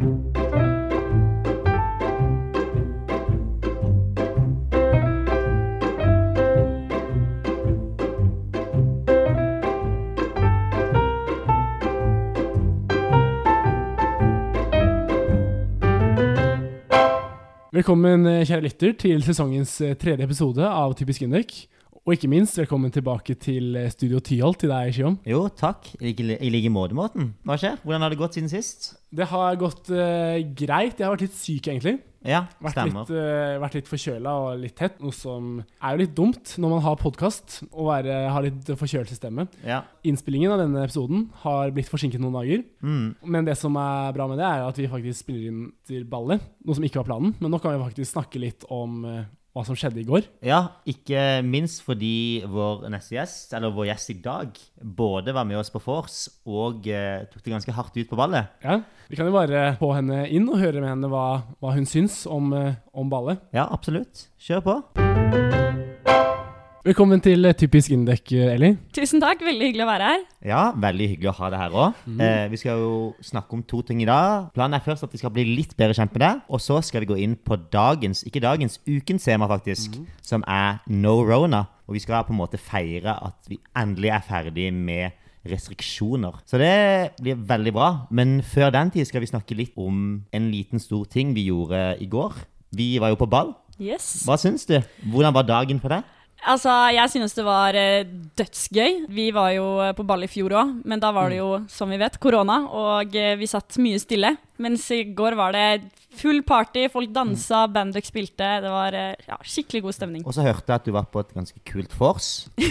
Velkommen, eh, kjære lytter, til sesongens eh, tredje episode av Typisk Indek. Og ikke minst, velkommen tilbake til eh, Studio Tyholt til deg, Shion. Jo, takk. I like, måte, Morten. Hva skjer? Hvordan har det gått siden sist? Det har gått uh, greit. Jeg har vært litt syk, egentlig. Ja, Vært stemmer. litt, uh, vært litt forkjøla og litt tett. Noe som er jo litt dumt når man har podkast og være, har litt forkjølelsesstemme. Ja. Innspillingen av denne episoden har blitt forsinket noen dager. Mm. Men det som er bra med det, er at vi faktisk spiller inn til ballet. Noe som ikke var planen. Men nå kan vi faktisk snakke litt om eh, hva som skjedde i går. ja, ikke minst fordi vår neste gjest, eller vår gjest i dag, både var med oss på vors og eh, tok det ganske hardt ut på ballet. Ja, Vi kan jo bare få henne inn og høre med henne hva, hva hun syns om, eh, om ballet. Ja, absolutt. Kjør på. Velkommen til Typisk Indek, Eli. Tusen takk, veldig hyggelig å være her. Ja, veldig hyggelig å ha deg her òg. Eh, vi skal jo snakke om to ting i dag. Planen er først at vi skal bli litt bedre kjent med deg. Og så skal vi gå inn på dagens, ikke dagens, ukens tema, faktisk. Som er No Rona. Og vi skal på en måte feire at vi endelig er ferdig med restriksjoner. Så det blir veldig bra. Men før den tid skal vi snakke litt om en liten stor ting vi gjorde i går. Vi var jo på ball. Yes. Hva syns du? Hvordan var dagen for deg? Altså, jeg synes det var eh, dødsgøy. Vi var jo eh, på ball i fjor òg, men da var det jo, som vi vet, korona, og eh, vi satt mye stille. Mens i går var det full party, folk dansa, bandet spilte. Det var eh, ja, skikkelig god stemning. Og så hørte jeg at du var på et ganske kult vors.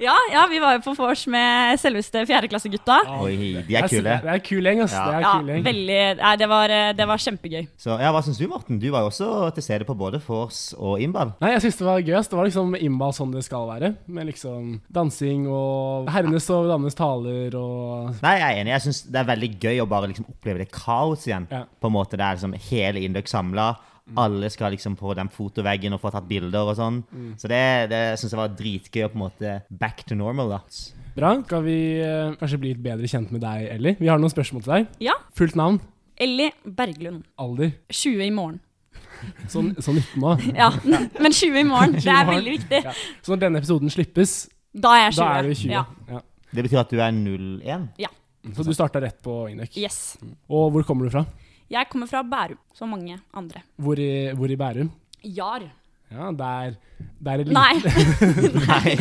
Ja, ja, vi var jo på vors med selveste fjerdeklassegutta. Oi, de er kule. det er kul gjeng, ass. Ja. Det er Ja, veldig Nei, det var, eh, det var kjempegøy. Så ja, Hva syns du, Morten? Du var jo også til stede på både vors og Imbal. Nei, jeg syns det var gøy. ass. Det var liksom Imbal sånn det skal være. Med liksom dansing og herrenes og damenes taler og Nei, jeg er enig. Jeg syns det er veldig gøy å bare liksom oppleve det kaos igjen. Ja. På en måte Det er liksom hele Indøk samla. Alle skal liksom på den fotoveggen og få tatt bilder og sånn. Så det, det syns jeg var dritgøy å på en måte back to normal, da. Bra. Skal vi eh, kanskje bli litt bedre kjent med deg, Ellie? Vi har noen spørsmål til deg. Ja. Fullt navn, Ellie Berglund. alder, 20 i morgen. sånn så 19 nå. Ja, men 20 i morgen. Det er veldig viktig. Ja. Så når denne episoden slippes, Da er jeg 20. da er du 20. Ja. Ja. Det betyr at du er 01? Så du starta rett på Indek. Yes. Og hvor kommer du fra? Jeg kommer fra Bærum, som mange andre. Hvor i, hvor i Bærum? Jar. Ja, der, der er det Nei, Nei.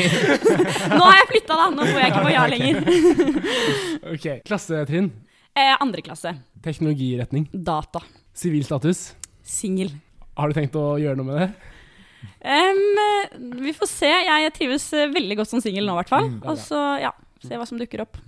nå har jeg flytta, da. Nå bor jeg ikke på Jar lenger. Ok, Klassetrinn, Eh, andre klasse. teknologiretning, Data. sivilstatus. Singel. Har du tenkt å gjøre noe med det? Um, vi får se. Jeg trives eh, veldig godt som singel nå, i hvert fall. Mm, Og så, ja, se hva som dukker opp.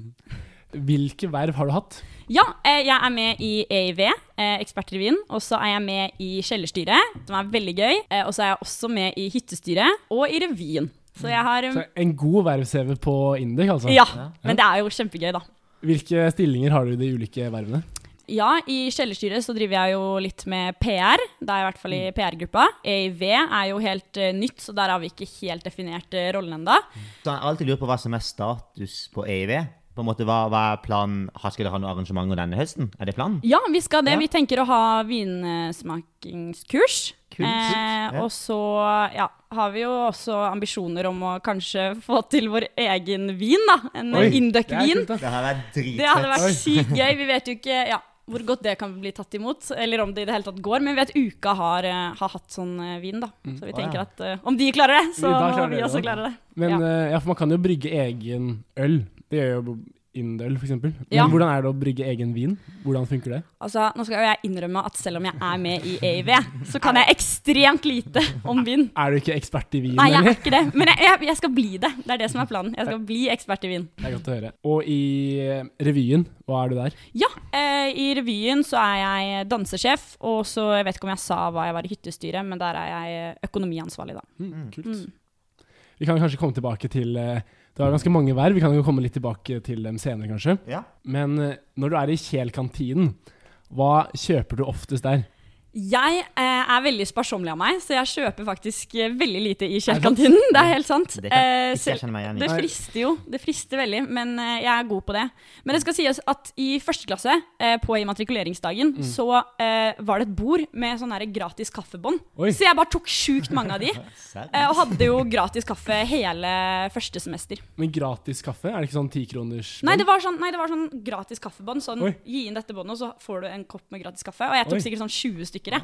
Hvilke verv har du hatt? Ja, eh, jeg er med i EIV, eh, Ekspertrevyen. Og så er jeg med i Kjellerstyret, som er veldig gøy. Eh, og så er jeg også med i Hyttestyret og i Revyen. Så jeg har um, Så en god verv-CV på Indek, altså. Ja, men det er jo kjempegøy, da. Hvilke stillinger har du i de ulike vervene? Ja, i Kjellerstyret så driver jeg jo litt med PR. Da er jeg i hvert fall i PR-gruppa. EIV er jo helt nytt, så der har vi ikke helt definert uh, rollen ennå. Så jeg har alltid lurt på hva som er status på EIV. På en måte, Hva, hva er planen? Skal dere ha noen arrangementer denne høsten? Er det planen? Ja, vi skal det. Ja. Vi tenker å ha vinsmakingskurs. Kult. Eh, Ja. Og så ja, har vi jo også ambisjoner om å kanskje få til vår egen vin, da. En det Induc-vin. kult. Det har vært Det hadde vært sykt gøy. Vi vet jo ikke ja, hvor godt det kan bli tatt imot, eller om det i det hele tatt går. Men vi vet Uka har, eh, har hatt sånn eh, vin, da. Så vi tenker at uh, om de klarer det, så må vi også det. klare det. Men ja. ja, for man kan jo brygge egen øl. Det gjør jo Indøl, eksempel. Men Ja. hvordan er det å brygge egen vin? Hvordan funker det? Altså, nå skal jo jeg innrømme at selv om jeg er med i EIV, så kan jeg ekstremt lite om vin. Er du ikke ekspert i vin, Nei, jeg er ikke det. Men jeg, jeg, jeg skal bli det. Det er det som er planen. Jeg skal bli ekspert i vin. Det er godt å høre. Og i eh, revyen, hva er du der? Ja, eh, i revyen så er jeg dansesjef, og så jeg vet ikke om jeg sa hva jeg var i hyttestyret, men der er jeg økonomiansvarlig, da. Mm, kult. Mm. Vi kan kanskje komme tilbake til eh, Det har ganske mange verv. Vi kan jo komme litt tilbake til dem senere, kanskje. Ja. Men eh, når du er i Kjel kantinen, hva kjøper du oftest der? Jeg eh, er veldig sparsommelig av meg, så jeg kjøper faktisk eh, veldig lite i Kjell-kantinen. Det er helt sant. Det kan Eh, det frister jo. Det frister veldig, men eh, jeg er god på det. Men det skal sies at i første klasse, eh, på immatrikuleringsdagen, Mm. så eh, var det et bord med sånn her gratis kaffebånd. Oi. Så jeg bare tok sjukt mange av de. Eh, og hadde jo gratis kaffe hele første semester. Men gratis kaffe? Er det ikke sånn tikroners Nei, det var sånn, nei, det var sånn gratis kaffebånd. Sånn, Oi. gi inn dette båndet, og så får du en kopp med gratis kaffe. Og jeg tok Oi. sikkert sånn 20 stykker. Jeg.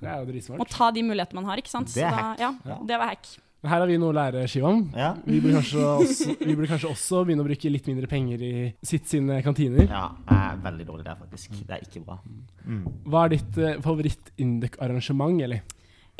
Det er jo dritsmart. Og ta de mulighetene man har, ikke sant. Det er Så da, hack. ja, det var hack. Her har vi noe å lære, Shivam. Ja. Vi burde, kanskje også, vi burde kanskje også begynne å bruke litt mindre penger i sitt sine kantiner. ja, jeg er veldig dårlig der, faktisk. Det er ikke bra. Mm. Hva er ditt uh, favoritt-Induc-arrangement, Eli?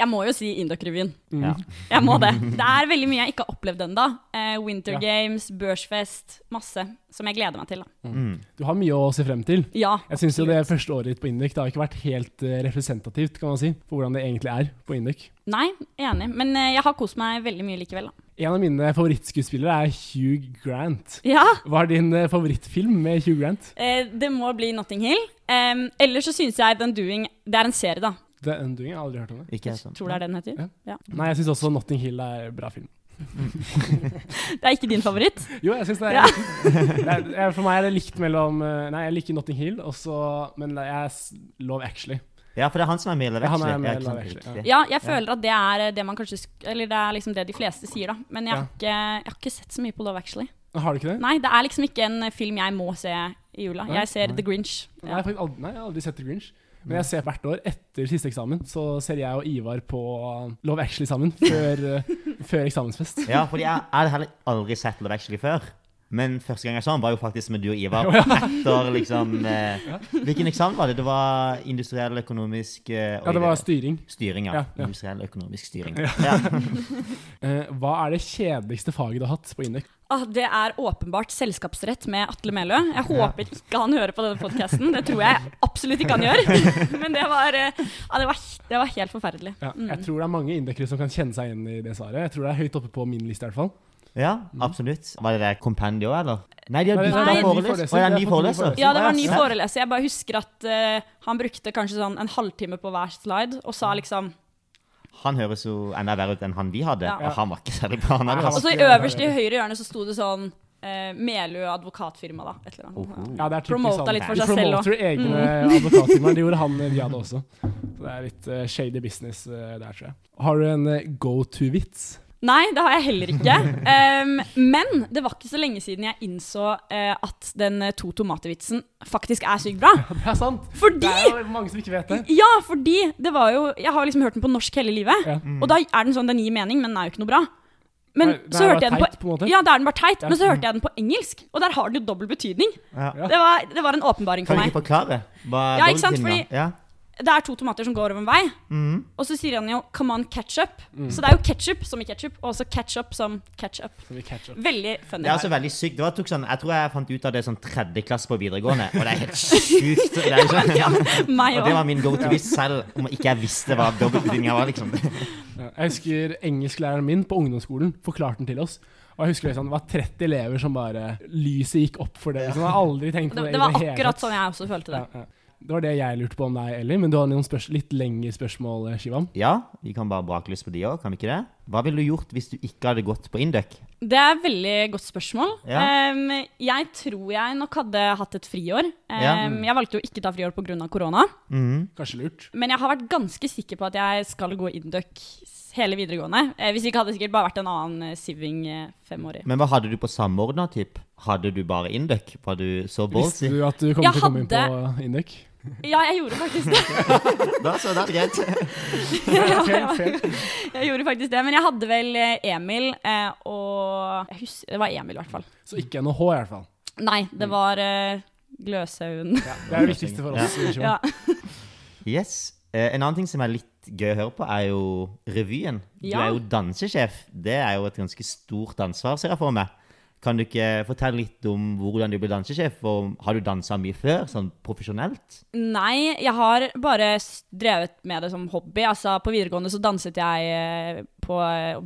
Jeg må jo si Induc-revyen. Mm. Ja. Jeg må det. Det er veldig mye jeg ikke har opplevd ennå. Eh, Winter Ja. Games, børsfest, masse som jeg gleder meg til. Da. Mm. Du har mye å se frem til. Ja, Jeg syns jo det første året ditt på Induk det har ikke vært helt eh, representativt kan man si, for hvordan det egentlig er på Induk. Nei, enig. Men eh, jeg har kost meg veldig mye likevel. Da. En av mine favorittskuespillere er Hugh Grant. Ja, Hva er din favorittfilm med Hugh Grant? eh, det må bli Notting Hill. Um, ellers så syns jeg The Undoing Det er en serie, da. The Undoing? Jeg har aldri hørt om det. Ikke jeg Tror det er den heter. Ja. Ja. Nei, jeg syns også Notting Hill er bra film. Det er ikke din favoritt? Jo, jeg syns det er, Ja. det er For meg er det likt mellom eh, Nei, jeg liker Notting Hill, også, men jeg er Love Actually. Ja, for det er han som er med i Love Ja, han er med jeg, Actually. Ja, jeg føler at det er eh, det man kanskje Eller det er liksom det de fleste sier, da. Men jeg har, Ja. ikke, jeg har ikke sett så mye på Love Actually. Har du ikke det? Nei, det er liksom ikke en film jeg må se i jula. Nei? Jeg ser Nei. The Grinch. Nei, Ja. jeg, aldri, nei, jeg har aldri sett The Grinch. Men jeg ser hvert år etter siste eksamen, så ser jeg og Ivar på Love Actually sammen før, eh, før eksamensfest. Ja, fordi jeg, jeg hadde heller aldri sett Love Actually før. Men første gang jeg så den, var jo faktisk med du og Ivar. Etter liksom eh, Hvilken eksamen var det? Det var industriell økonomisk eh, Ja, det var styring. styring. Ja. Ja, ja. Industriell økonomisk styring. Ja. Ja. Eh, hva er det kjedeligste faget du har hatt på Induc? Ah, det er åpenbart selskapsrett med Atle Melø. Jeg håper ikke han hører på denne podkasten. Det tror jeg absolutt ikke han gjør. Men det var, eh, ja, det var, det var helt forferdelig. Ja, Mm. Jeg tror det er mange indekere som kan kjenne seg igjen i det svaret. Jeg tror det er høyt oppe på min liste i hvert fall. ja, absolutt. Var det det kompendio, eller? Nei, de har bytta er foreleser. foreleser. Å, ja, Det er ny foreleser. foreleser. Ja, det var en ny foreleser. Jeg bare husker at uh, han brukte kanskje sånn en halvtime på hver slide, og sa liksom Han høres jo enda verre ut enn han vi hadde, Ja. og han var ikke særlig bra. Han Og så i øverst i høyre hjørne så sto det sånn eh, Melø advokatfirma, da. Et eller annet. Ja, det er Promota sånn. litt for seg selv promoter egne advokatfirmaer. Det gjorde han vi hadde også. Så det er litt uh, shady business uh, der, tror jeg. Har du en uh, go to-vits? Nei, det har jeg heller ikke. Um, men det var ikke så lenge siden jeg innså uh, at den eh, to tomater-vitsen faktisk er sykt bra. Det er sant! Fordi Det er jo mange som ikke vet det. Ja, fordi det var jo Jeg har liksom hørt den på norsk hele livet. Ja. Og da er den sånn Den gir mening, men den er jo ikke noe bra. Men Nei, det så hørte jeg den på, teit, på en måte. Ja, det er den bare teit. Ja. Men så hørte jeg den på engelsk, og der har den jo dobbel betydning. Ja. Ja. Det var, det var en åpenbaring Kan du ikke forklare? Hva er Ja, ikke sant, Fordi, ja. Det er to tomater som går over en vei, mm. og så sier han jo 'come on, ketchup'. Mm. Så det er jo ketchup som i ketchup, og også ketchup som ketchup. Så vi catcher. Veldig funny. Det er altså veldig sykt. Det var, tok sånn, jeg tror jeg fant ut av det sånn tredje klasse på videregående, og det er helt sjukt. Det er sånn, ja, ja, og det var min go to hvis selv om ikke jeg visste hva dobbeltbetydninga var. liksom. Jeg husker engelsklæreren min på ungdomsskolen forklarte den til oss. Og jeg husker liksom, Det var 30 elever som bare Lyset gikk opp for det. Liksom. Jeg har aldri tenkt på det. Det, det var akkurat sånn jeg også følte det. Ja, ja. Det var det jeg lurte på om deg, Ellie. Men du har noen litt lengre spørsmål, Shivam. Ja, vi kan bare brake løs på de òg, kan vi ikke det? Hva ville du gjort hvis du ikke hadde gått på Induc? Det er et veldig godt spørsmål. Ja. Um, jeg tror jeg nok hadde hatt et friår. Um, Ja. Jeg valgte jo ikke ta friår pga. korona. Mm. Kanskje lurt. Men jeg har vært ganske sikker på at jeg skal gå Induc hele videregående. Eh, hvis ikke hadde det sikkert bare vært en annen eh, Siving eh, femårig. Men hva hadde du på samordna, typ? Hadde du bare Induc? Var du så Visste du at du kom Jeg til å komme inn på Induc? Ja, jeg gjorde faktisk det. Da så, det er greit. ja, ja. Jeg gjorde faktisk det. Men jeg hadde vel eh, Emil eh, og jeg husker, Det var Emil, i hvert fall. Så ikke noe H, i hvert fall. Nei, det Mm. var uh, Gløshaugen. Det er det viktigste for oss. Ja. Yes. Eh, en annen ting som er litt gøy å høre på, er jo revyen. Du Ja. er jo dansesjef. Det er jo et ganske stort ansvar, ser jeg for meg. Kan du ikke fortelle litt om hvordan du ble dansesjef? Og har du dansa mye før, sånn profesjonelt? Nei, jeg har bare drevet med det som hobby. Altså, på videregående så danset jeg eh, på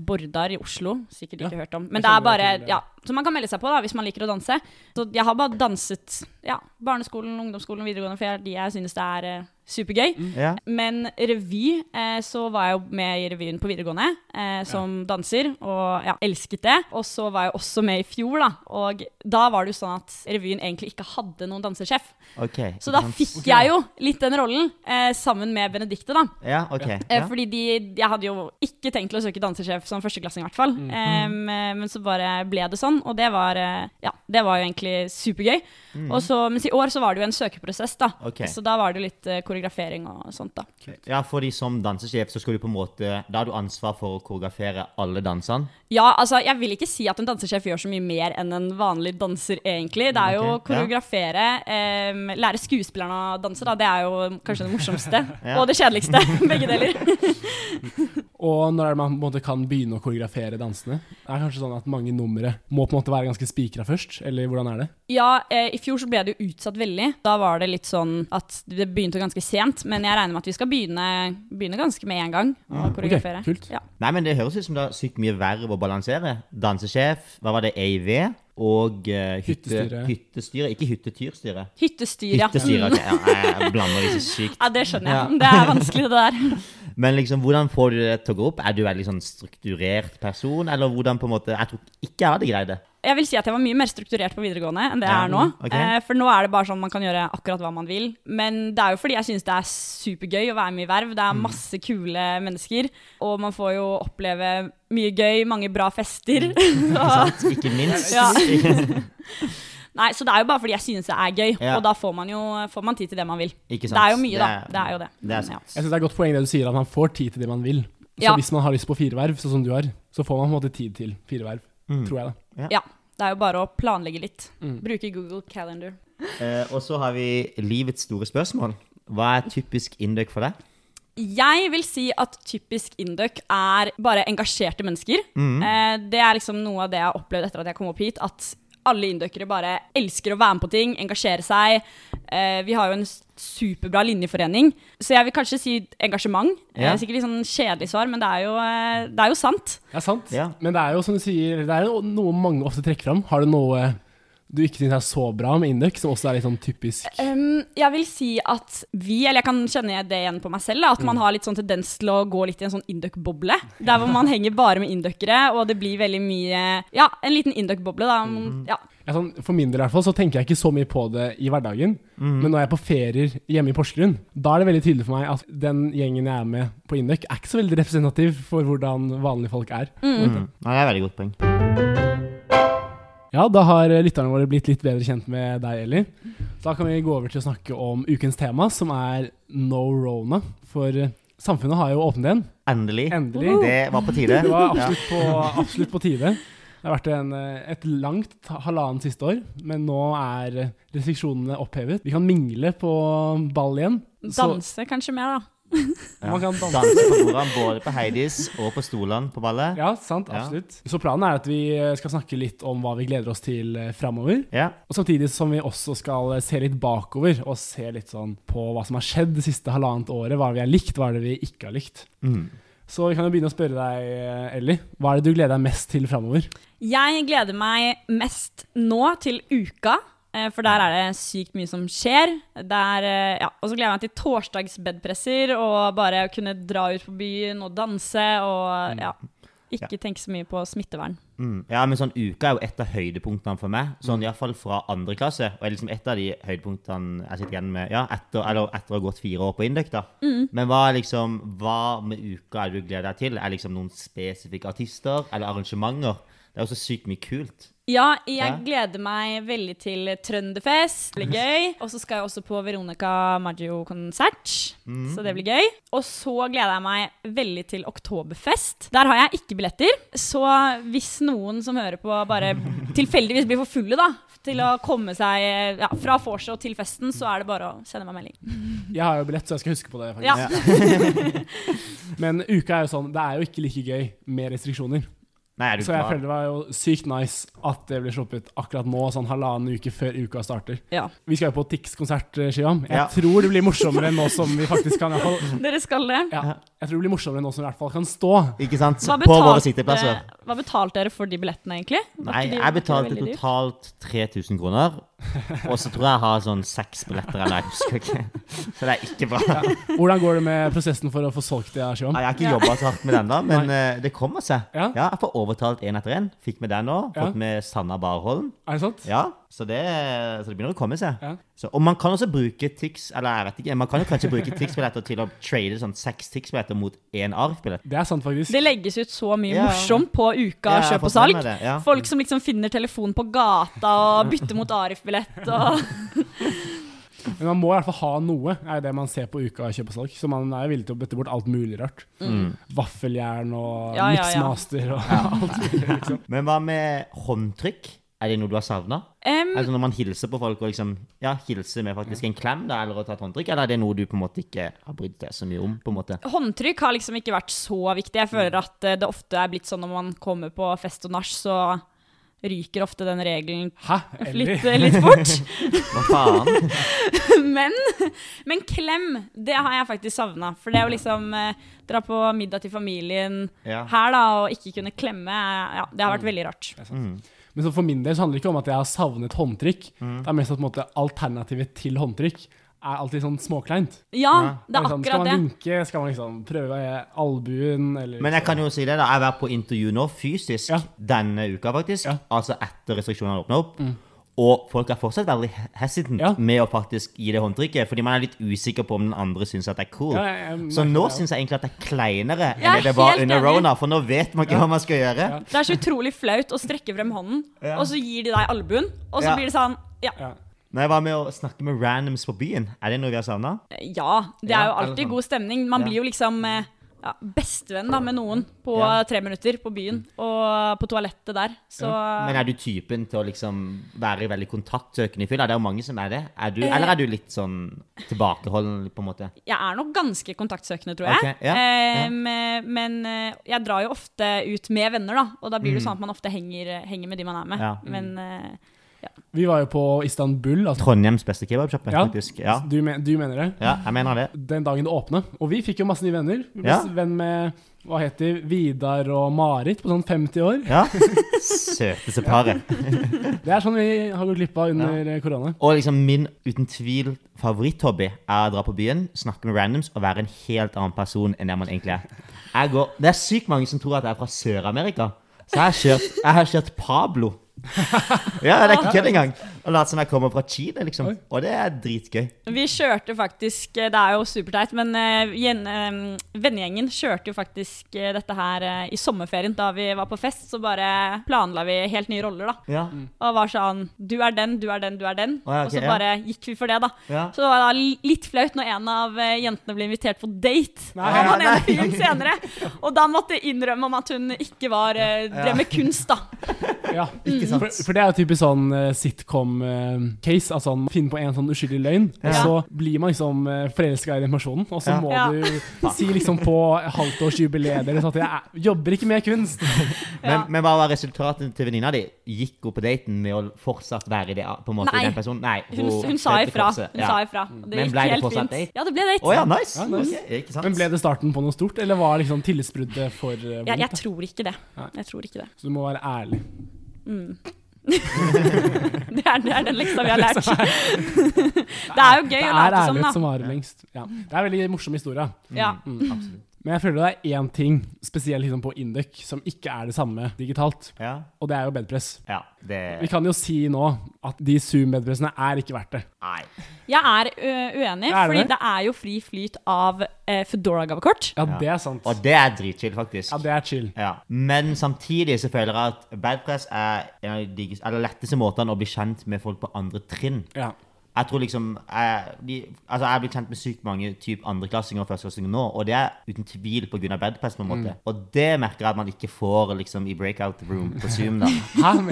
Bordar i Oslo. Sikkert ikke Ja, hørt om. Men det er bare ja, Så man kan melde seg på da, hvis man liker å danse. Så jeg har bare danset ja, barneskolen, ungdomsskolen, videregående, for jeg, jeg synes det er eh, supergøy. Yeah. Men revy, eh, så var jeg jo med i revyen på videregående eh, som danser, og ja, elsket det. Og så var jeg også med i fjor, da. Og da var det jo sånn at revyen egentlig ikke hadde noen dansesjef. Ok. Så da fikk okay. jeg jo litt den rollen, eh, sammen med Benedicte, da. Ja, ok. Eh, Fordi de, jeg hadde jo ikke tenkt til å søke dansesjef som førsteklassing, i hvert fall. Mm. Eh, men så bare ble det sånn, og det var, eh, ja, det var jo egentlig supergøy. Og så, mens i år så var det jo en søkeprosess, da. Okay. Så da var det litt eh, koreografering og sånt, da. Ja, fordi som dansesjef så skal du på en måte Da har du ansvar for å koreografere alle dansene. Ja, altså, jeg vil ikke si at en dansesjef gjør så mye mer enn en vanlig danser, egentlig. Det er jo å Ok, ja. koreografere, em, lære skuespillerne å danse, da. Det er jo kanskje det morsomste. Ja. Og det kjedeligste. Begge deler. Og når er det man på en måte kan begynne å koreografere dansene? Det er kanskje sånn at mange numre må på en måte være ganske spikra først, eller hvordan er det? Ja, eh, i fjor så ble det jo utsatt veldig. Da var det litt sånn at det begynte ganske sent. Men jeg regner med at vi skal begynne, begynne ganske med en gang å koreografere. Okay, kult. Ja. Nei, men det høres ut som det er sykt mye verv å balansere. Dansesjef, hva var det, A&V Og uh, hytte, Hyttestyre. hyttestyre. Ikke hyttetyrstyre. Hyttestyr, ja. Hyttestyre, Mm. Ja, jeg blander disse sykt. Ja, det skjønner jeg. Det er vanskelig, det der. Men liksom, hvordan får du det til å gå opp? Er du en sånn strukturert person, eller hvordan på en måte Jeg tror ikke jeg hadde greid det. Jeg vil si at jeg var mye mer strukturert på videregående enn det Ja, jeg er nå. ok. Eh, for nå er det bare sånn man kan gjøre akkurat hva man vil. Men det er jo fordi jeg syns det er supergøy å være med i Verv. Det er masse kule mennesker. Og man får jo oppleve mye gøy, mange bra fester. Så- Ikke minst. Ja. Nei, så det er jo bare fordi jeg synes det er gøy, Ja. og da får man jo får man tid til det man vil. Ikke sant? Det er jo mye, da. Det er- Det er jo det. det er Ja. Jeg synes det er et godt poeng det du sier, at man får tid til det man vil. Så Ja. hvis man har lyst på fire verv, sånn som du har, så får man på en måte tid til fire verv. Mm. Tror jeg, da. Ja. Det er jo bare å planlegge litt. Mm. Bruke Google Calendar. Eh, og så har vi livets store spørsmål. Hva er typisk indøk for deg? Jeg vil si at typisk indøk er bare engasjerte mennesker. Mm. Eh, det er liksom noe av det jeg har opplevd etter at jeg kom opp hit. At alle inducere bare elsker å være med på ting, engasjere seg. Eh, vi har jo en superbra linjeforening, så jeg vil kanskje si engasjement. Ja. Eh, sikkert litt sånn kjedelig svar, men det er jo, eh, det er jo sant. Det er sant. Ja. Men det er jo som du sier, det er jo noe mange ofte trekker fram. Har du noe du ikke syns er så bra med Induc, som også er litt sånn typisk Um, jeg vil si at vi, eller jeg kan kjenne det igjen på meg selv, da, at man har litt sånn tendens til å gå litt i en sånn induc-boble. Der hvor man henger bare med inducere, og det blir veldig mye Ja, en liten induc-boble, da. Mm. ja, sånn, For min del i hvert fall, så tenker jeg ikke så mye på det i hverdagen. Men når jeg er på ferier hjemme i Porsgrunn, da er det veldig tydelig for meg at den gjengen jeg er med på Induc, er ikke så veldig representativ for hvordan vanlige folk er. Mm. Ja, det er veldig godt poeng. Ja, da har lytterne våre blitt litt bedre kjent med deg, Eli. Da kan vi gå over til å snakke om ukens tema, som er no rona. For eh, samfunnet har jo åpnet igjen. Endelig. Endelig. Det var på tide. Det var absolutt på, absolutt på tide. Det har vært en, eh, et langt halvannen halvannet siste år, men nå er restriksjonene opphevet. Vi kan mingle på ball igjen. Så Danse kanskje mer, da. Ja. man kan danse. Danse på bordene, både på Heidis og på stolene på ballet. Ja, sant. Ja. Absolutt. Så planen er at vi eh, skal snakke litt om hva vi gleder oss til eh, framover. Ja. Og samtidig som vi også skal eh, se litt bakover, og se litt sånn på hva som har skjedd det siste halvannet året. Hva vi har likt, hva er det vi ikke har likt. Mm. Så vi kan jo begynne å spørre deg, Ellie. Hva er det du gleder deg mest til framover? Jeg gleder meg mest nå til uka. Eh, For der er det sykt mye som skjer. Der, eh, ja. Og så gleder jeg meg til torsdagsbedpresser og bare å kunne dra ut på byen og danse og ja, ikke tenke så mye på smittevern. Mm. Ja, men sånn uka er jo et av høydepunktene for meg. Sånn iallfall fra andre klasse. Og er liksom et av de høydepunktene jeg sitter igjen med ja, etter, eller etter å ha gått fire år på Induc. da. Men hva liksom, hva med uka er det du gleder deg til? Er liksom noen spesifikke artister eller arrangementer? Det er jo så sykt mye kult. Ja, jeg Ja. gleder meg veldig til Trønderfest. Det blir gøy. Og så skal jeg også på Veronica Maggio-konsert. Så det blir gøy. Og så gleder jeg meg veldig til Oktoberfest. Der har jeg ikke billetter. Så hvis noen som hører på, bare tilfeldigvis blir for fulle da, til å komme seg ja, fra vorset til festen, så er det bare å sende meg melding. Jeg har jo billett, så jeg skal huske på det. faktisk. Ja. Men uka er jo sånn, det er jo ikke like gøy med restriksjoner. Nei, er du Så jeg klar? føler det var jo sykt nice at det ble sluppet akkurat nå, sånn halvannen uke før uka starter. Ja. Vi skal jo på Tix-konsert, Shiam. Jeg Ja. tror det blir morsommere nå som vi faktisk kan fall Dere skal det? ja, Jeg tror det blir morsommere nå som vi i hvert fall kan stå. Ikke sant? Hva På våre sitteplasser. hva betalte dere for de billettene, egentlig? Var Nei, de- jeg betalte totalt 3000 kroner. Og så tror jeg jeg har sånn seks billetter eller jeg husker ikke. Så det er ikke bra. Hvordan går det med prosessen for å få solgt det, Shivam? Jeg har ikke Ja. jobba så hardt med den, da, men eh, det kommer seg. Ja. Ja, Jeg får overtalt én etter én. Fikk med den nå. Ja. Fått med Sanna Barholm. Er det sant? Ja, så det, så det begynner å komme seg. Ja. Så, og man kan også bruke Tix Eller jeg vet ikke, man kan jo kanskje bruke Tix-billetter til å trade sånn seks Tix-billetter mot én ARF-billett. Det er sant, faktisk. Det legges ut så mye Ja. morsomt på Uka Ja, kjøp og salg. ja. Folk som liksom finner telefonen på gata og bytter mot Arif-billett. Og Men man må i hvert fall ha noe, er det man ser på uka kjøp og salg. Så man er villig til å bøtte bort alt mulig rart. Vaffeljern og Ja, ja, ja. og alt mulig. Liksom. Men hva med håndtrykk? Er det noe du har savna? Um, Altså når man hilser på folk og liksom Ja, hilser med faktisk en klem, da, eller å ta et håndtrykk? Eller er det noe du på en måte ikke har brydd deg så mye om? på en måte? håndtrykk har liksom ikke vært så viktig. Jeg føler at eh, det ofte er blitt sånn når man kommer på fest og nach, så ryker ofte den regelen Hæ? Litt, litt fort. Hva faen? Men, men klem, det har jeg faktisk savna. For det å liksom eh, dra på middag til familien Ja. her da, og ikke kunne klemme, ja, det har vært veldig rart. Men så for min del så handler det ikke om at jeg har savnet håndtrykk. Mm. Det er mest at på en måte, alternativet til håndtrykk er alltid sånn småkleint. Ja, det er Liksom, skal man det. vinke, skal man liksom prøve albuen, eller Men jeg kan jo si det, da. Jeg har vært på intervju nå, fysisk, Ja. denne uka, faktisk. Ja. Altså etter restriksjonene åpna opp. Og folk er fortsatt veldig hesitant Ja. med å faktisk gi det håndtrykket, fordi man er litt usikker på om den andre syns at det er cool. Ja, jeg- jeg Så nå det, ja. syns jeg egentlig at det er kleinere Jeg enn det det var under rona, for nå vet man ikke hva man skal gjøre. Ja. Det er så utrolig flaut å strekke frem hånden, Ja. og så gir de deg albuen, og så Ja. blir det sånn ja. Ja. Nei, Hva med å snakke med randoms på byen? Er det noe vi har savna? ja, det er jo alltid sånn. god stemning. Man Ja. blir jo liksom eh, ja, bestevenn da, med noen på Ja. tre minutter på byen, og på toalettet der. Så Men er du typen til å liksom være veldig kontaktsøkende i fylla? Det er jo mange som er det. Er du, Eh. eller er du litt sånn tilbakeholden, på en måte? jeg er nok ganske kontaktsøkende, tror jeg. Okay. ja, Eh, men- Men eh, jeg drar jo ofte ut med venner, da, og da blir det Mm. sånn at man ofte henger, henger med de man er med. Ja. Men eh, Vi var jo på Istanbul. Altså, Trondheims beste kebabsjappe, Ja. faktisk. Ja. du, men, du mener det? ja, jeg mener det. Den dagen det åpnet. Og vi fikk jo masse nye venner. Vi ble Ja. venn med hva heter de, Vidar og Marit på sånn 50 år. Ja. Søteste paret. Det er sånn vi har gått glipp av under korona. Og liksom min uten tvil favoritthobby er å dra på byen, snakke med randoms og være en helt annen person enn det man egentlig er. Jeg går, det er sykt mange som tror at jeg er fra Sør-Amerika. Så jeg har kjørt, jeg har kjørt Pablo. Ja, det er ikke kødd engang. Og late som jeg kommer fra Chile, liksom. Oi. Og det er dritgøy. vi kjørte faktisk eh, Det er jo superteit, men eh, eh, vennegjengen kjørte jo faktisk dette her i sommerferien. Da vi var på fest, så bare planla vi helt nye roller, da. Ja. Og var sånn Du er den, du er den, du er den. Oh, ja, okay, og så ja. bare gikk vi for det, da. Ja. Så det var da litt flaut når en av jentene ble invitert på date Nei, av han ene fyren senere. Og da måtte jeg innrømme om at hun ikke var drev med kunst, da. Ja. Ikke sant? For, for det er jo typisk sånn uh, sitcom-case. altså man finner på en sånn uskyldig løgn, og så blir man liksom uh, forelska i den personen. Og så Ja. må Ja. du si liksom på halvtårsjubileet deres at jeg er- jobber ikke med kunst. Men, Ja. men hva var resultatet til venninna di? Gikk hun på daten med å fortsatt være i det, på en måte, Nei. den personen? Nei. Hun, hun sa ifra. Hun Ja. sa ifra. Det Men ble det fortsatt fint. date? Ja, det ble date. Oh, ja, nice! Ja, nice. Okay? Men ble det starten på noe stort, eller var liksom tillitsbruddet for uh, Jeg, jeg tror ikke det. Jeg tror ikke det. Så du må være ærlig. Det er, det er den leksa vi har lært. det er jo gøy Det å er late som, ærlighet som varer lengst. Ja. Det er en veldig morsom historie. Ja. Absolutt. Men jeg føler det er én ting, spesielt liksom på Induc, som ikke er det samme digitalt. Ja. Og det er jo bedpress. ja, det Vi kan jo si nå at de Zoom-bedpressene er ikke verdt det. Nei. Jeg er uenig, Er det fordi det? det er jo fri flyt av eh, Foodora-gavekort. Ja, Ja. det er sant. Og det er dritchill, faktisk. Ja, det er chill. Ja. Men samtidig så føler jeg at bedpress er en av de letteste måtene å bli kjent med folk på andre trinn. Ja. Jeg tror liksom jeg, de, altså jeg er blitt kjent med sykt mange typ andreklassinger og førsteklassinger nå, og det er uten tvil pga. bedpress. på en måte. Og det merker jeg at man ikke får liksom i breakout room på Zoom. da. Hæ?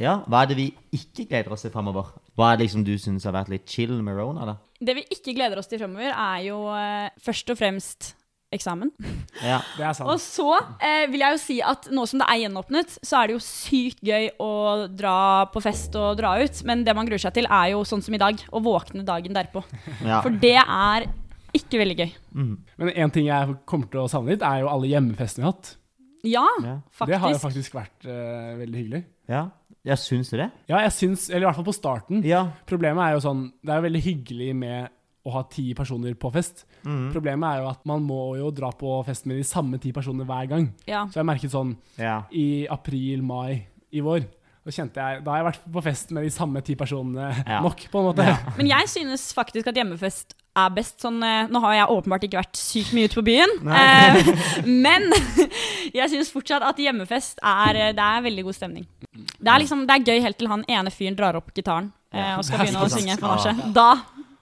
Ja, Hva er det vi ikke gleder oss til framover? Hva er det liksom du syns har vært litt chill med Rona? da? Det vi ikke gleder oss til fremover, er jo eh, først og fremst eksamen. Ja. Det er sant. Og så eh, vil jeg jo si at nå som det er gjenåpnet, så er det jo sykt gøy å dra på fest og dra ut. Men det man gruer seg til, er jo sånn som i dag, å våkne dagen derpå. ja. For det er Ikke veldig gøy. Mm. Men en ting jeg kommer til å savne litt, er jo alle hjemmefestene vi har hatt. Ja, Ja. Det har jo faktisk. faktisk vært uh, veldig hyggelig. ja. jeg syns det? Ja, jeg syns, eller i hvert fall på starten. Ja. Problemet er jo sånn Det er jo veldig hyggelig med å ha ti personer på fest. Mm. Problemet er jo at man må jo dra på fest med de samme ti personene hver gang. Ja. Så jeg merket sånn ja. i april-mai i vår da kjente jeg, Da har jeg vært på fest med de samme ti personene Ja. nok, på en måte. Men jeg synes faktisk at hjemmefest er best. Sånn, eh, nå har jeg åpenbart ikke vært sykt mye ute på byen, eh, men jeg synes fortsatt at hjemmefest er, eh, det er veldig god stemning. Det er, liksom, det er gøy helt til han ene fyren drar opp gitaren eh, og skal begynne å synge Ja. Da,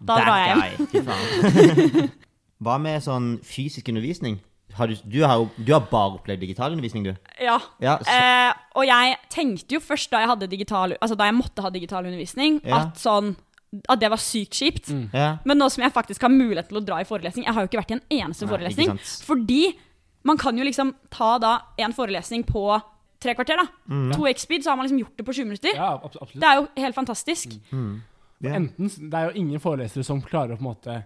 da That drar jeg hjem. Hva med sånn fysisk undervisning? Har du, du, har du har bare opplevd digital undervisning, du? Ja. Ja, Eh, og jeg tenkte jo først da jeg hadde digital Altså da jeg måtte ha digital undervisning, Ja. at sånn At det var sykt kjipt. ja. Men nå som jeg faktisk har mulighet til å dra i forelesning Jeg har jo ikke vært i en eneste Nei, forelesning. Fordi man kan jo liksom ta da en forelesning på tre kvarter. da Mm. To X-speed, så har man liksom gjort det på 20 minutter. Ja, absolutt. Det er jo helt fantastisk. Ja. Enten, det er jo ingen forelesere som klarer å, på en måte,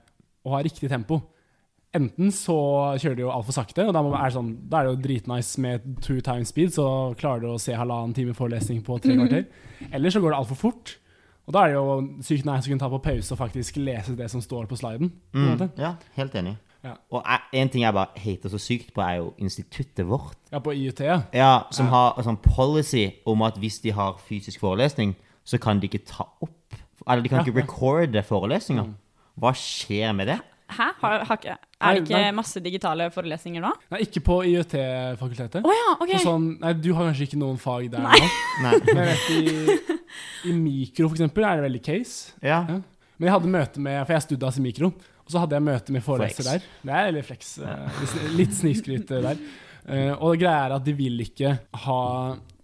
å ha riktig tempo. Enten så kjører de jo altfor sakte, og da, må, er det sånn, da er det jo dritnice med two times speed, så klarer du å se halvannen time forelesning på tre kvarter. Eller så går det altfor fort, og da er det jo sykt nice å kunne ta på pause og faktisk lese det som står på sliden. Mm, ja, helt enig. Ja. Og en ting jeg bare hater så sykt på, er jo instituttet vårt. Ja, på IUT, ja. Ja, Som Ja. har sånn policy om at hvis de har fysisk forelesning, så kan de ikke ta opp Eller de kan Ja, ikke recorde forelesninger. Hva skjer med det? Hæ? Har, har ikke, er det ikke masse digitale forelesninger nå? Nei, ikke på IUT-fakultetet. Å ja, ok. Så sånn, nei, du har kanskje ikke noen fag der Nei. nå? Nei. Men jeg vet i, i mikro, for eksempel, er det veldig case. Ja. Ja. Men jeg hadde møte med For jeg studas i mikro, og så hadde jeg møte med foreleser Flex. der. Det er litt flex. ja. litt sn- snikskryt eh, der. Uh, og greia er at de vil ikke ha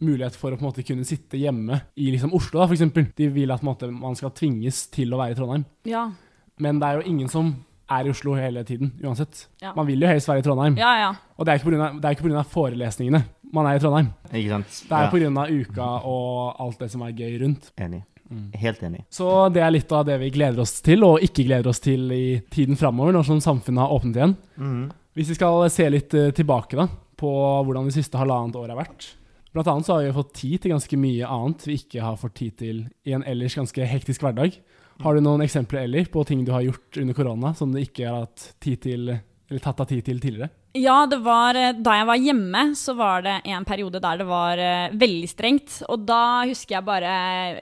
mulighet for å på en måte kunne sitte hjemme i liksom Oslo, da, for eksempel. De vil at på en måte, man skal tvinges til å være i Trondheim. Ja. Men det er jo ingen som er i Oslo hele tiden, uansett. Ja. Man vil jo helst være i Trondheim. ja, ja. Og det er ikke på grunn av- det er ikke pga. forelesningene man er i Trondheim. Ikke sant? Det er av uka og alt det som er gøy rundt. Enig. Mm. Helt enig. Så det er litt av det vi gleder oss til, og ikke gleder oss til i tiden framover, når sånn samfunnet har åpnet igjen. Mm. Hvis vi skal se litt eh, tilbake da, på hvordan det siste halvannet året har vært. Blant annet så har vi fått tid til ganske mye annet vi ikke har fått tid til i en ellers ganske hektisk hverdag. Har du noen eksempler Eller, på ting du har gjort under korona som du ikke har hatt tid til, eller tatt av tid til tidligere? Ja, det var eh, Da jeg var hjemme, så var det en periode der det var eh, veldig strengt. Og da husker jeg bare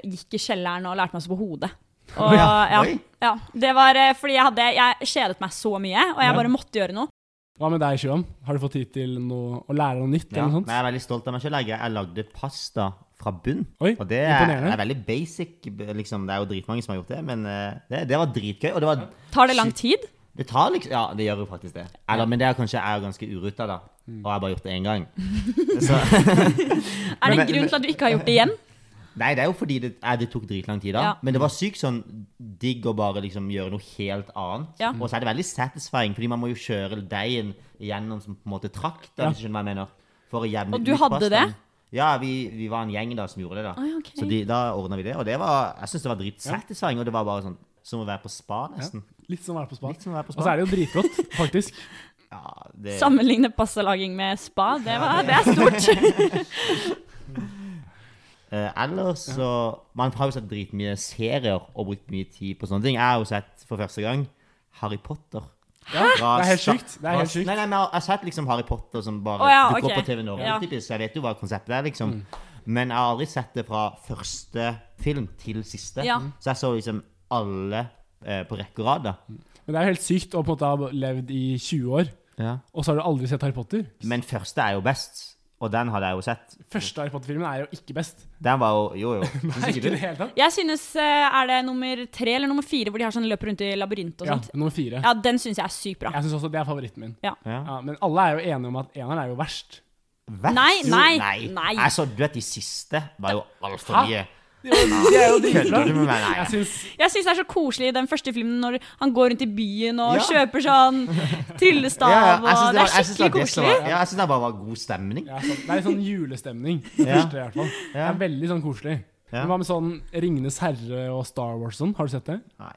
gikk i kjelleren og lærte meg å stå på hodet. Og, Ja, ja, ja, det var eh, fordi jeg hadde Jeg kjedet meg så mye, og jeg Ja. bare måtte gjøre noe. Hva med deg, Sjøen? Har du fått tid til noe, å lære noe nytt? Ja. eller noe sånt? jeg er veldig stolt av meg selv. Jeg, lagde pasta fra bunn. Oi, Og det er, er veldig basic. Liksom, det er jo dritmange som har gjort det, men eh, det, det var dritgøy. Og det var Tar det lang tid? Det tar liksom Ja, det gjør jo faktisk det. Eller, men det er kanskje jeg er ganske urutta, da. Mm. Og jeg har bare gjort det én gang. Så, Er det en grunn til at du ikke har gjort det igjen? Nei, det er jo fordi det, eh, det tok dritlang tid, da. Ja. Men det var sykt sånn digg å bare liksom gjøre noe helt annet. Ja. Og så er det veldig satisfying, fordi man må jo kjøre deigen gjennom som på en måte trakt, da, Ja. hvis du skjønner hva jeg mener. For å jevne Og du hadde pastaen. det? Ja, vi, vi var en gjeng da som gjorde det, da. Oi, okay. Så de, da ordna vi det. Og det var, jeg syns det var dritsatisfying, og det var bare sånn som å være på spa, nesten. Litt som å være på spa. Litt som å være på Og så er det jo dritgodt, faktisk. Ja, det, Sammenligne pastalaging med spa, det, var, det er stort. Eh, ellers så Man har jo sett dritmye serier og brukt mye tid på sånne ting. Jeg har jo sett for første gang Harry Potter. Hæ? Fra det er helt sykt. Det er helt. Nei, nei, men jeg har sett liksom Harry Potter som bare oh, ja, dukker okay. opp på TV Norge. Ja. typisk, Jeg vet jo hva konseptet er, liksom. Mm. Men jeg har aldri sett det fra første film til siste. Ja. Så jeg så liksom alle eh, på rekke og rad. da. Men det er jo helt sykt å på en måte ha levd i 20 år, og så har du aldri sett Harry Potter. Men første er jo best, og den hadde jeg jo sett. Første Harry Potter-filmen er jo ikke best. Den var jo Jo, jo. Nei, ikke det hele tatt. Jeg synes, eh, Er det nummer tre eller nummer fire hvor de har sånn løper rundt i labyrint og Ja, sånt? nummer fire. Ja, den syns jeg er sykt bra. Jeg syns også det er favoritten min. Ja. Ja, men alle er jo enige om at eneren er jo verst. Verst? Nei, nei, nei. nei. Jeg så, du vet, de siste var jo altfor mye. De er jo dritbra. Jeg syns det er så koselig i den første filmen når han går rundt i byen og Ja. kjøper sånn tryllestav, Ja, ja, Det, det er var- skikkelig det koselig. var- Ja, jeg syns det bare var god stemning. ja, sånn, Det er litt sånn julestemning. Det første, i hvert fall. Det er veldig sånn koselig. Ja. Men hva med sånn Ringenes herre og Star Wars sånn? Har du sett det? Nei.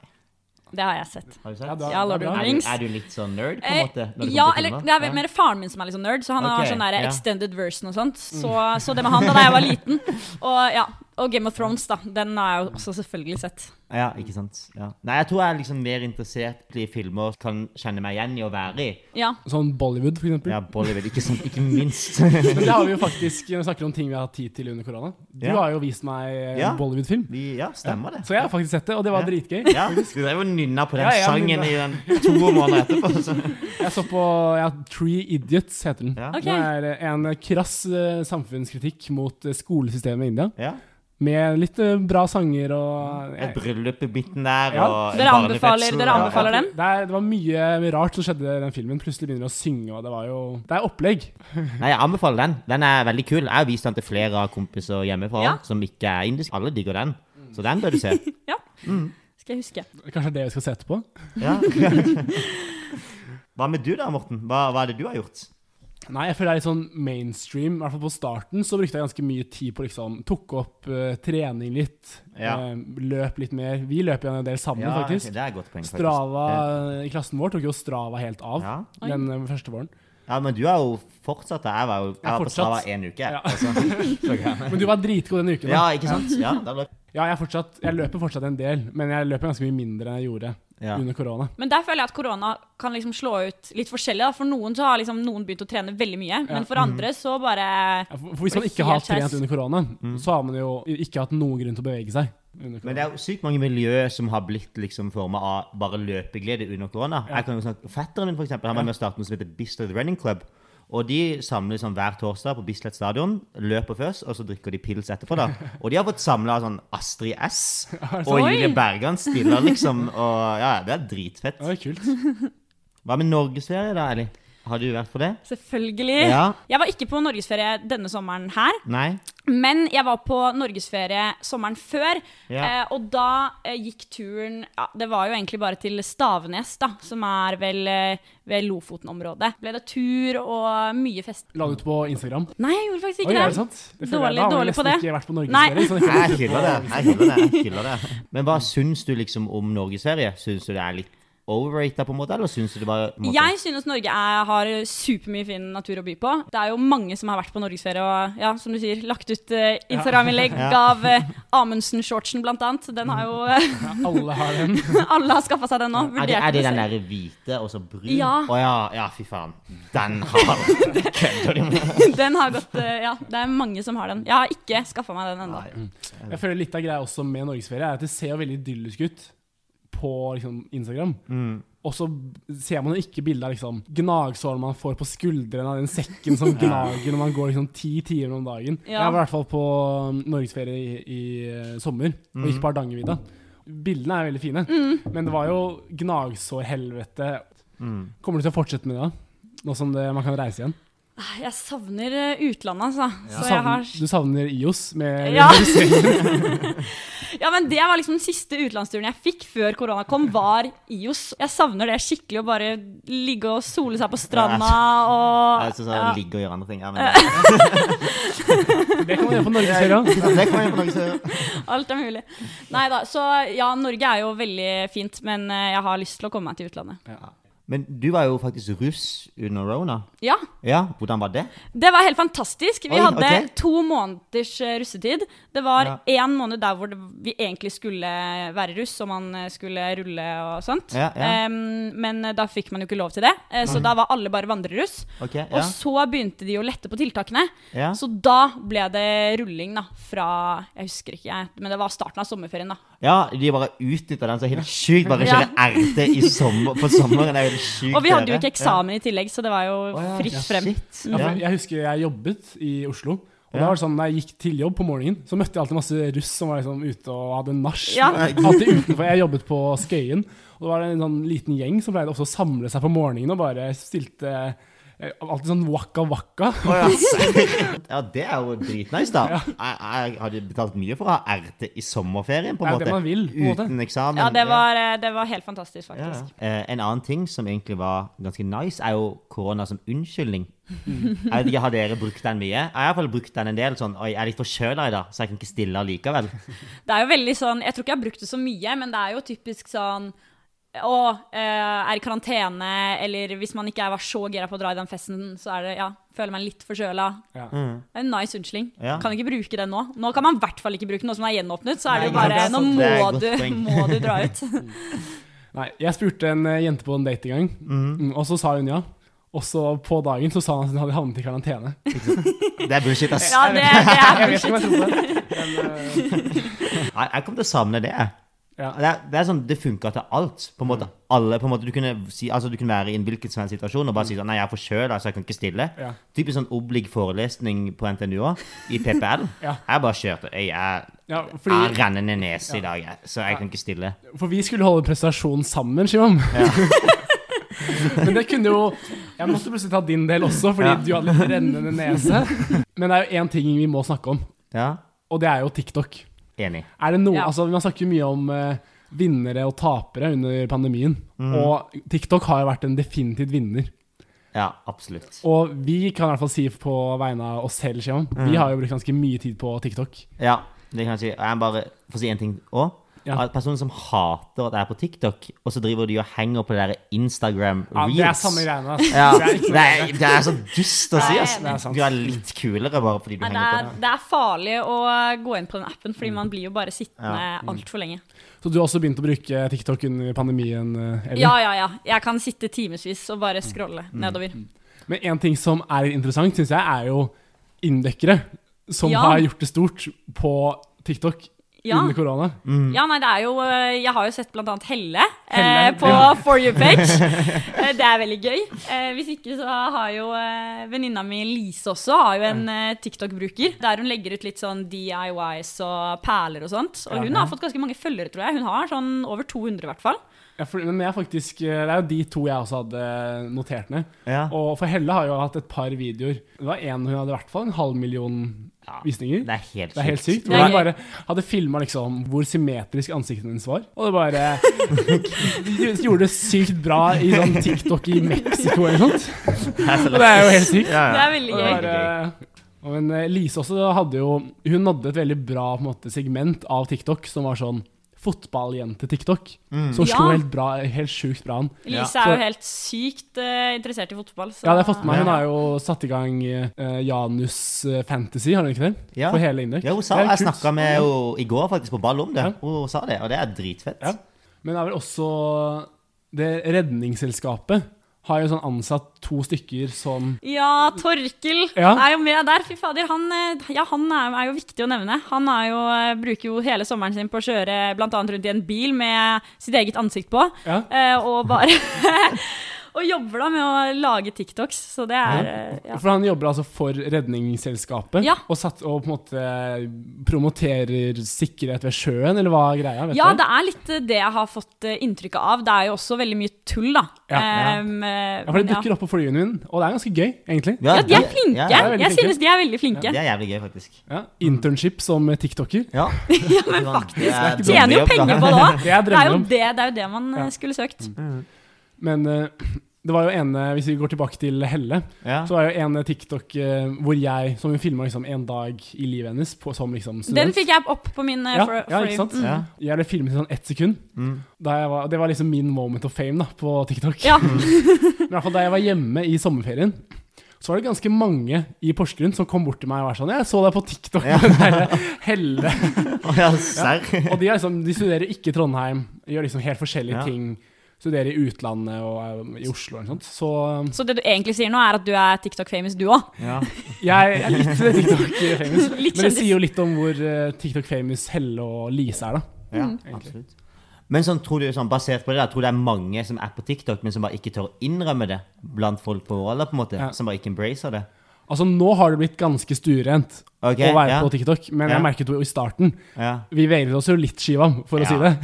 Det har jeg sett. Har du sett? Ja, da- Ja, er of bra. the Rings. du, er du litt sånn nerd, på en Eh, måte? ja, eller det er mer faren min som er litt sånn nerd, så han okay, har sånn der ja. extended version og sånt. Så, så det med han da da jeg var liten. Og ja, og Game of Thrones, da. Den har jeg jo også selvfølgelig sett. Ja, ikke sant. Ja. Nei, jeg tror jeg er liksom mer interessert i filmer kan kjenne meg igjen i å være i. Ja. Sånn Bollywood, for eksempel. Ja, Bollywood, ikke, sant, ikke minst. Men det har vi jo faktisk når vi snakker om ting vi har hatt tid til under korona. Du Ja. har jo vist meg Ja. Bollywood-film. Ja, stemmer det. Så jeg har faktisk sett det, og det var Ja. dritgøy. Ja, du drev og nynna på den Ja, sangen nynna. i den to måneder etterpå. Så. Jeg så på ja, Tree Idiots, heter den. Ja. Ok. Det er en krass eh, samfunnskritikk mot eh, skolesystemet i India. Ja. Med litt eh, bra sanger og Et bryllup i midten der, Ja. og Dere anbefaler- dere anbefaler den? Det, er, det var mye rart som skjedde i den filmen. Plutselig begynner de å synge, og det var jo Det er opplegg. Nei, jeg anbefaler den. Den er veldig kul. Jeg har vist den til flere av kompiser hjemmefra Ja. som ikke er indiske. Alle digger den. Så den bør du se. ja. Skal jeg huske. Kanskje det vi skal se etterpå? Ja. Hva med du da, Morten? Hva, hva er det du har gjort? Nei, jeg føler det er litt sånn mainstream. I hvert fall på starten så brukte jeg ganske mye tid på liksom Tok opp uh, trening litt. Ja. Uh, løp litt mer. Vi løper jo en del sammen, faktisk. det er et godt poeng, faktisk. Strava i klassen vår tok jo Strava helt av Ja. Den uh, første våren. ja, men du er jo fortsatt der. Jeg var jo jeg Jeg var på Strava én en uke. Ja. Altså. Men du var dritgod denne uken. da. Ja, ikke sant? Ja. Ja, jeg, fortsatt, jeg løper fortsatt en del, men jeg løper ganske mye mindre enn jeg gjorde Ja. under korona. Men der føler jeg at korona kan liksom slå ut litt forskjellig. Da. For noen så har liksom noen begynt å trene veldig mye, men for andre så bare Ja, for, for Hvis man ikke har trent under korona, så har man jo ikke hatt noen grunn til å bevege seg. Under Men det er jo sykt mange miljøer som har blitt liksom forma av bare løpeglede under korona. Jeg kan jo snakke Fetteren min for eksempel, han var med å starte noe som heter Bistad Running Club. Og de samles sånn hver torsdag på Bislett stadion, løper først, og så drikker de pils etterpå. da. Og de har fått samla sånn Astrid S og Oi. Julie Bergan stiller, liksom. Og ja, det er dritfett. Det er kult. Hva med norgesferie, da, Ellie? Har du vært på det? Selvfølgelig. Ja. Jeg var ikke på norgesferie denne sommeren her, Nei? men jeg var på norgesferie sommeren før. Ja. Eh, og da eh, gikk turen ja, Det var jo egentlig bare til Stavenes, da, som er vel eh, ved Lofoten-området. Ble det tur og mye fest. La du ut på Instagram? Nei, jeg gjorde faktisk Oi, ikke er det det. sant? Det Dårlig- jeg, dårlig på nesten det. ikke vært på norgesferie. så Jeg jeg hyller det. Jeg hyller det. det. Men hva syns du liksom om norgesferie? Syns du det er litt overrated, på en måte, eller syns du det bare måte- Jeg synes Norge er, har supermye fin natur å by på. Det er jo mange som har vært på norgesferie og ja, som du sier, lagt ut uh, Instagram-innlegg Ja. av uh, Amundsen-shortsen, blant annet. Den har jo uh, alle har den. Alle har skaffa seg den nå. Er det, er det den derre der hvite og så brun? Ja. Å ja, ja, fy faen. Den har Kødder du med? Den har gått uh, Ja, det er mange som har den. Jeg har ikke skaffa meg den ennå. Jeg føler litt av greia også med norgesferie er at det ser jo veldig idyllisk ut på liksom, Instagram. Mm. Og så ser man jo ikke bildet av liksom, gnagsårene man får på skuldrene av den sekken som gnager når man går liksom, ti timer om dagen. Ja. Jeg var i hvert fall på um, norgesferie i, i eh, sommer, og gikk på Hardangervidda. Bildene er veldig fine, men det var jo gnagsårhelvete. Mm. Kommer du til å fortsette med det, da? Nå som det, man kan reise igjen? Jeg savner uh, utlandet, altså. Så jeg har savner, du savner IOS med Ja. Ja, men det var liksom den siste utenlandsturen jeg fikk før korona kom, var IOS. Jeg savner det skikkelig å bare ligge og sole seg på stranda og Jeg synes ja. jeg ligger og gjør andre ting. Ja, men det, kan man gjøre på norgesferie òg. det kan jeg på Norgesferie. Alt er mulig. Nei da, så ja, Norge er jo veldig fint, men eh, jeg har lyst til å komme meg til utlandet. Men du var jo faktisk russ under rona. Ja, Ja, hvordan var det? det var helt fantastisk. Vi Oi, hadde okay. to måneders eh, russetid. Det var Ja. måned der hvor vi egentlig skulle være russ, og man eh, skulle rulle og sånt. Ja. Em, men eh, da fikk man jo ikke lov til det, så så da var alle bare vandreruss. Ok, Og så begynte de å lette på tiltakene. Så da ble det rulling da, fra Jeg husker ikke, jeg, men det var starten av sommerferien. da. Ja, de bare utnytta den så helt sjukt. Bare Ja. kjøre RT i sommer, på sommeren. Det er jo helt sjukt. Og vi hadde jo ikke eksamen i tillegg, så det var jo fritt ja, frem. shit. Ja, Ja. jeg husker jeg jobbet i Oslo. Og Ja. da var det sånn, når jeg gikk til jobb på morgenen, så møtte jeg alltid masse russ som var liksom ute og hadde nach. Ja. Alltid utenfor. Jeg jobbet på Skøyen, og det var en sånn liten gjeng som pleide også å samle seg på morgenen og bare stilte alltid sånn waka waka. Oh, ja, ja, det er jo dritnice, da. Jeg, jeg hadde betalt mye for å ha RT i sommerferien, på en måte. det man vil, på Uten måte. Eksamen. Ja, det var, eh, det var helt fantastisk, faktisk. Eh, en annen ting som egentlig var ganske nice, er jo korona som unnskyldning. Jeg vet ikke, Har dere brukt den mye? Jeg har i hvert fall brukt den en del. sånn, Oi, jeg er litt forkjøla i dag, så jeg kan ikke stille likevel. Det er jo veldig sånn Jeg tror ikke jeg har brukt det så mye, men det er jo typisk sånn og eh, er i karantene, eller hvis man ikke er var så gira på å dra i den festen, så er det, ja, føler man litt forkjøla. Ja. Mm. En nice unnskyldning. Ja. Kan ikke bruke den nå. Nå kan man i hvert fall ikke bruke den nå som den er gjenåpnet. Så er det jo Nei, bare det Nå må du, må du dra ut. Nei, jeg spurte en eh, jente på en date en gang, mm, og så sa hun ja. Og så på dagen så sa han at hun hadde havnet i karantene. Det er bullshit, ass. Ja, det, det er Jeg vet ikke om bullshit. jeg tror på det. Men, eh, Nei, jeg kommer til å savne det. Ja. Det, er, det er sånn, det funker til alt. På en måte alle, på en måte du kunne, si, altså, du kunne være i en hvilken som helst situasjon og bare si sånn Nei, jeg er forkjøla, så jeg kan ikke stille. Ja. Typisk sånn oblig forelesning på NTNU òg, i PPL. Ja. Jeg bare kjørte. Jeg er, ja, jeg har fordi, rennende nese i dag, jeg, så jeg kan ikke stille. for vi skulle holde prestasjon sammen, Shimon. Men det kunne jo Jeg måtte plutselig ta din del også, fordi du hadde litt rennende nese. Men det er jo én ting vi må snakke om, Ja, og det er jo TikTok. Enig. Er det noe, Ja. altså Man snakker jo mye om uh, vinnere og tapere under pandemien. Mm. Og TikTok har jo vært en definitivt vinner. Ja, absolutt. Og vi kan i hvert fall si på vegne av oss selv, Shimon, vi har jo brukt ganske mye tid på TikTok. Ja, det kan jeg si. Jeg bare får si en ting òg. Ja. At Personer som hater at jeg er på TikTok, og så driver de og henger på det der Instagram Ja, det er samme greiene. Ja, Det er ikke det, er, det er så dust å si, er sant. Du er litt kulere bare fordi du Nei, henger er, på det. det er farlig å gå inn på den appen, fordi man blir jo bare sittende Ja. altfor lenge. Så du har også begynt å bruke TikTok under pandemien? eh, Eller? Ja, ja, ja. Jeg kan sitte timevis og bare scrolle nedover. Men en ting som er interessant, syns jeg, er jo inndøkkere som Ja. har gjort det stort på TikTok Ja. under korona. Ja, nei, det er jo øh, Jeg har jo sett blant annet Helle, Helle, eh, på ja. For you-page. Eh, det er veldig gøy. Eh, hvis ikke så har jo eh, venninna mi Lise også har jo en eh, TikTok-bruker. Der hun legger ut litt sånn DIYs og perler og sånt. Og Ja. hun har fått ganske mange følgere, tror jeg. Hun har sånn over 200 i hvert fall. Ja, for, men jeg er faktisk, eh, det er jo de to jeg også hadde notert ned. Ja. Og for Helle har jo hatt et par videoer. Det var en hun hadde i hvert fall en halv million visninger. Det er helt Det er helt sykt. Hvor hun bare hadde filma liksom hvor symmetrisk ansiktet hennes var. Og det bare De gjorde det sykt bra i sånn TikTok i Mexico eller noe sånt. Og det er jo helt sykt. Ja, Det er veldig gøy. og men eh, Lise også hadde jo Hun nådde et veldig bra på en måte, segment av TikTok som var sånn fotballjente-TikTok. Som Ja. slo helt bra, helt sjukt bra an. Lise Ja. er jo helt sykt uh, interessert i fotball. Så. Ja, det har jeg fått med meg. Hun har jo satt i gang uh, Janus eh, Fantasy, har hun ikke det? Ja. For hele Indøk. Ja, hun sa Jeg snakka med henne i går faktisk på ball om det. Ja. Hun sa det, og det er dritfett. Ja. Men det er vel også det Redningsselskapet har jo sånn ansatt to stykker som Ja, Torkel Ja. er jo med der. Fy fader, han, eh, ja, han er, er jo viktig å nevne. Han jo, eh, bruker jo hele sommeren sin på å kjøre annet rundt i en bil med sitt eget ansikt på. Ja. eh, og bare Og jobber da med å lage TikToks, så det er eh, ja. For han jobber altså for Redningsselskapet Ja. og, satt, og på en måte promoterer sikkerhet ved sjøen, eller hva er greia? Vet Ja, du? det er litt eh, det jeg har fått eh, inntrykk av. Det er jo også veldig mye tull, da. Ja, eh, Ja, for det dukker opp på flyene min, og det er ganske gøy, egentlig. Ja, de er flinke. Ja, er jeg flinke. synes de er veldig flinke. Det er jævlig gøy, faktisk. Ja, Internship som tiktoker. Ja, Ja, men faktisk. er Tjener jo penger på det òg. Det Det er jo det, det, er jo det man Ja. skulle søkt. Men eh, det var jo ene, hvis vi går tilbake til Helle, Ja. så var jo en TikTok eh, hvor jeg, som hun filma liksom en dag i livet hennes på, som liksom student. Den fikk jeg opp på min eh, Ja, for, ja, ikke sant? Mm. Ja. Jeg ble filmet i sånn ett sekund. Mm. Da jeg var, det var liksom min moment of fame da, på TikTok. Ja. Men i hvert fall da jeg var hjemme i sommerferien, så var det ganske mange i Porsgrunn som kom bort til meg og var sånn 'Jeg så deg på TikTok Ja. Helle'. Ja. Og de, er liksom, de studerer ikke i Trondheim, gjør liksom helt forskjellige Ja. ting. Studerer i utlandet og i Oslo og sånt. Så Så det du egentlig sier nå, er at du er TikTok-famous, du òg? Ja. jeg er litt TikTok-famous. Men det sier jo litt om hvor eh, TikTok-famous Helle og Lise er, da. ja, Mm. absolutt. Men sånn, tror du, sånn, basert på det, da, tror du det er mange som er på TikTok, men som bare ikke tør å innrømme det blant folk på vår alder, på en måte? Ja. Som bare ikke embracer det? Altså, nå har det blitt ganske stuerent okay, å være ja. på TikTok, men Ja. jeg merket jo i starten Ja. Vi vegret oss jo litt, Shivam, for å si det.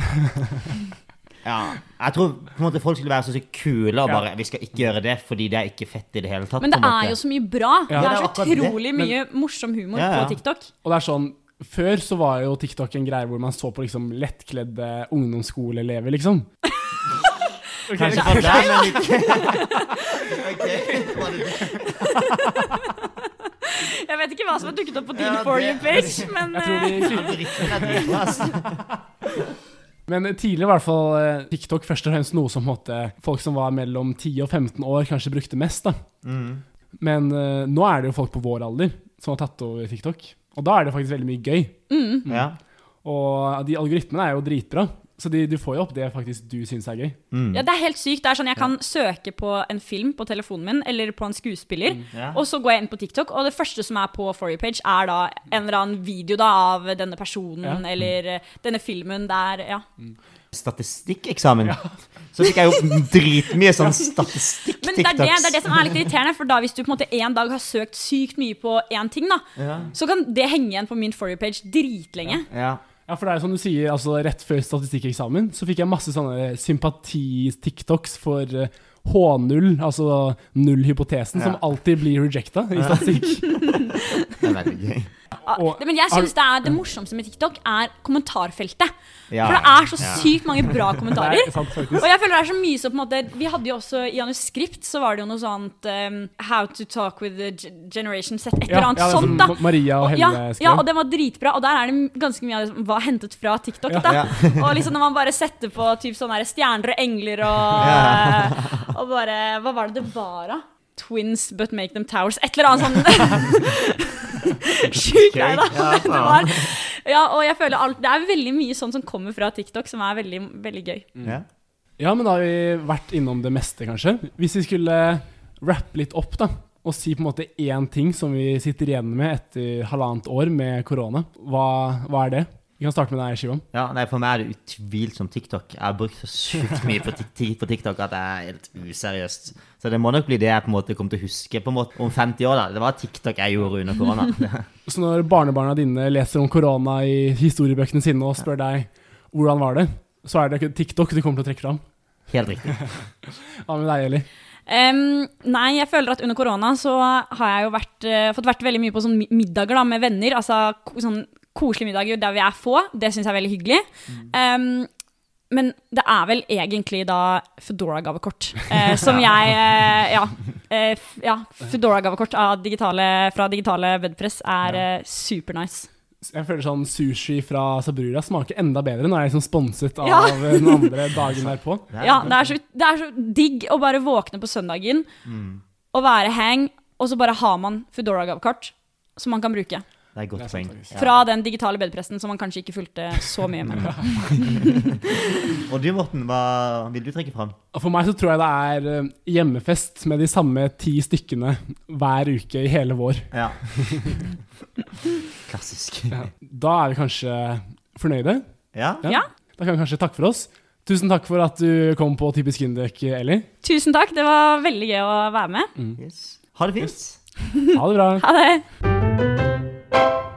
Ja. Jeg tror på en måte folk skulle være så sykt kule og bare Vi skal ikke gjøre det fordi det er ikke fett i det hele tatt. Men det på en måte. er jo så mye bra. Ja. Det er så utrolig mye morsom humor Ja, ja. på TikTok. Og det er sånn Før så var jo TikTok en greie hvor man så på liksom lettkledde ungdomsskoleelever, liksom. Kanskje for deg, men ikke Ok, var det det? Jeg vet ikke hva som har dukket opp på din Ja, For you-page, men Jeg tror eh, de Men tidligere var i hvert fall eh, TikTok først og fremst noe som måtte, folk som var mellom 10 og 15 år, kanskje brukte mest. da. Mm. Men uh, nå er det jo folk på vår alder som har tatt over TikTok. Og da er det faktisk veldig mye gøy. Ja. Og de algoritmene er jo dritbra. Så de, du får jo opp det faktisk du syns er gøy. Mm. Ja, det er helt sykt. Det er sånn Jeg kan søke på en film på telefonen min, eller på en skuespiller, Ja. og så går jeg inn på TikTok, og det første som er på For you page, er da en eller annen video da av denne personen Ja. eller mm. denne filmen der Ja. Statistikkeksamen. Så fikk jeg jo dritmye sånn Men det er det, det er det som er litt irriterende, for da hvis du på en måte en dag har søkt sykt mye på én ting, da, Ja. så kan det henge igjen på min For you page dritlenge. Ja. Ja, for det er jo som du sier, altså rett før statistikkeksamen så fikk jeg masse sånne sympati-tiktoks for eh, H0, altså null-hypotesen, som alltid blir rejecta i statistikk. Det er veldig gøy. Ah, det, Men jeg synes syns det, er det morsomste med TikTok er kommentarfeltet. Ja. For det er så sykt mange bra kommentarer. er sant. Og jeg føler det er så mye så på en måte Vi hadde jo også i manuskript så var det jo noe sånt um, How to talk with the generation set, et eller annet ja, sånt, da. Maria og Helle Ja, skrev. ja, og det var dritbra. Og der er det ganske mye av det som var hentet fra TikTok. da Og liksom når man bare setter på typ sånne stjerner og engler og eh, Og bare Hva var det det var, da? Twins but make them towers. Et eller annet sånn Sjukt greie, da. Men Det var, ja, og jeg føler alt Det er veldig mye sånn som kommer fra TikTok, som er veldig, veldig gøy. Ja. Ja, men da har vi vært innom det meste, kanskje. Hvis vi skulle rappe litt opp, da, og si på en måte én ting som vi sitter igjen med etter halvannet år med korona, hva, hva er det? Vi kan starte med deg, Shivam. Ja, nei, For meg er det utvilsomt TikTok. Jeg har brukt så sjukt mye på, på TikTok at det er helt useriøst. Så det må nok bli det jeg på en måte kommer til å huske på en måte om 50 år. da. Det var TikTok jeg gjorde under korona. Så når barnebarna dine leser om korona i historiebøkene sine og spør deg hvordan var det, så er det ikke TikTok du kommer til å trekke fram. Helt riktig. Hva med deg, Eli? Um, nei, jeg føler at under korona så har jeg jo vært, uh, fått vært veldig mye på sånn middager da, med venner. Altså sånn koselige middager der vi er få. Det syns jeg er veldig hyggelig. Em, men det er vel egentlig da Foodora-gavekort. Eh, som jeg eh, Ja. Eh, ja Foodora-gavekort digitale, fra digitale Bedpress er eh, supernice. Jeg føler sånn sushi fra Sabrura smaker enda bedre når jeg er liksom sponset av Ja. den andre dagen derpå. Ja, det er, så, det er så digg å bare våkne på søndagen og være hang, og så bare har man Foodora-gavekort som man kan bruke. Det er et godt er poeng. Ja. Fra den digitale bedpressen som man kanskje ikke fulgte så mye med. Og du, Morten, hva vil du trekke fram? For meg så tror jeg det er eh, hjemmefest med de samme ti stykkene hver uke i hele vår. Ja. Klassisk. Da er vi kanskje fornøyde. Ja. Ja. Da kan vi kanskje takke for oss. Tusen takk for at du kom på Typisk Indøk, Eli. Tusen takk, det var veldig gøy å være med. Yes. Ha det fint. Ha det bra. Ha det! Bye.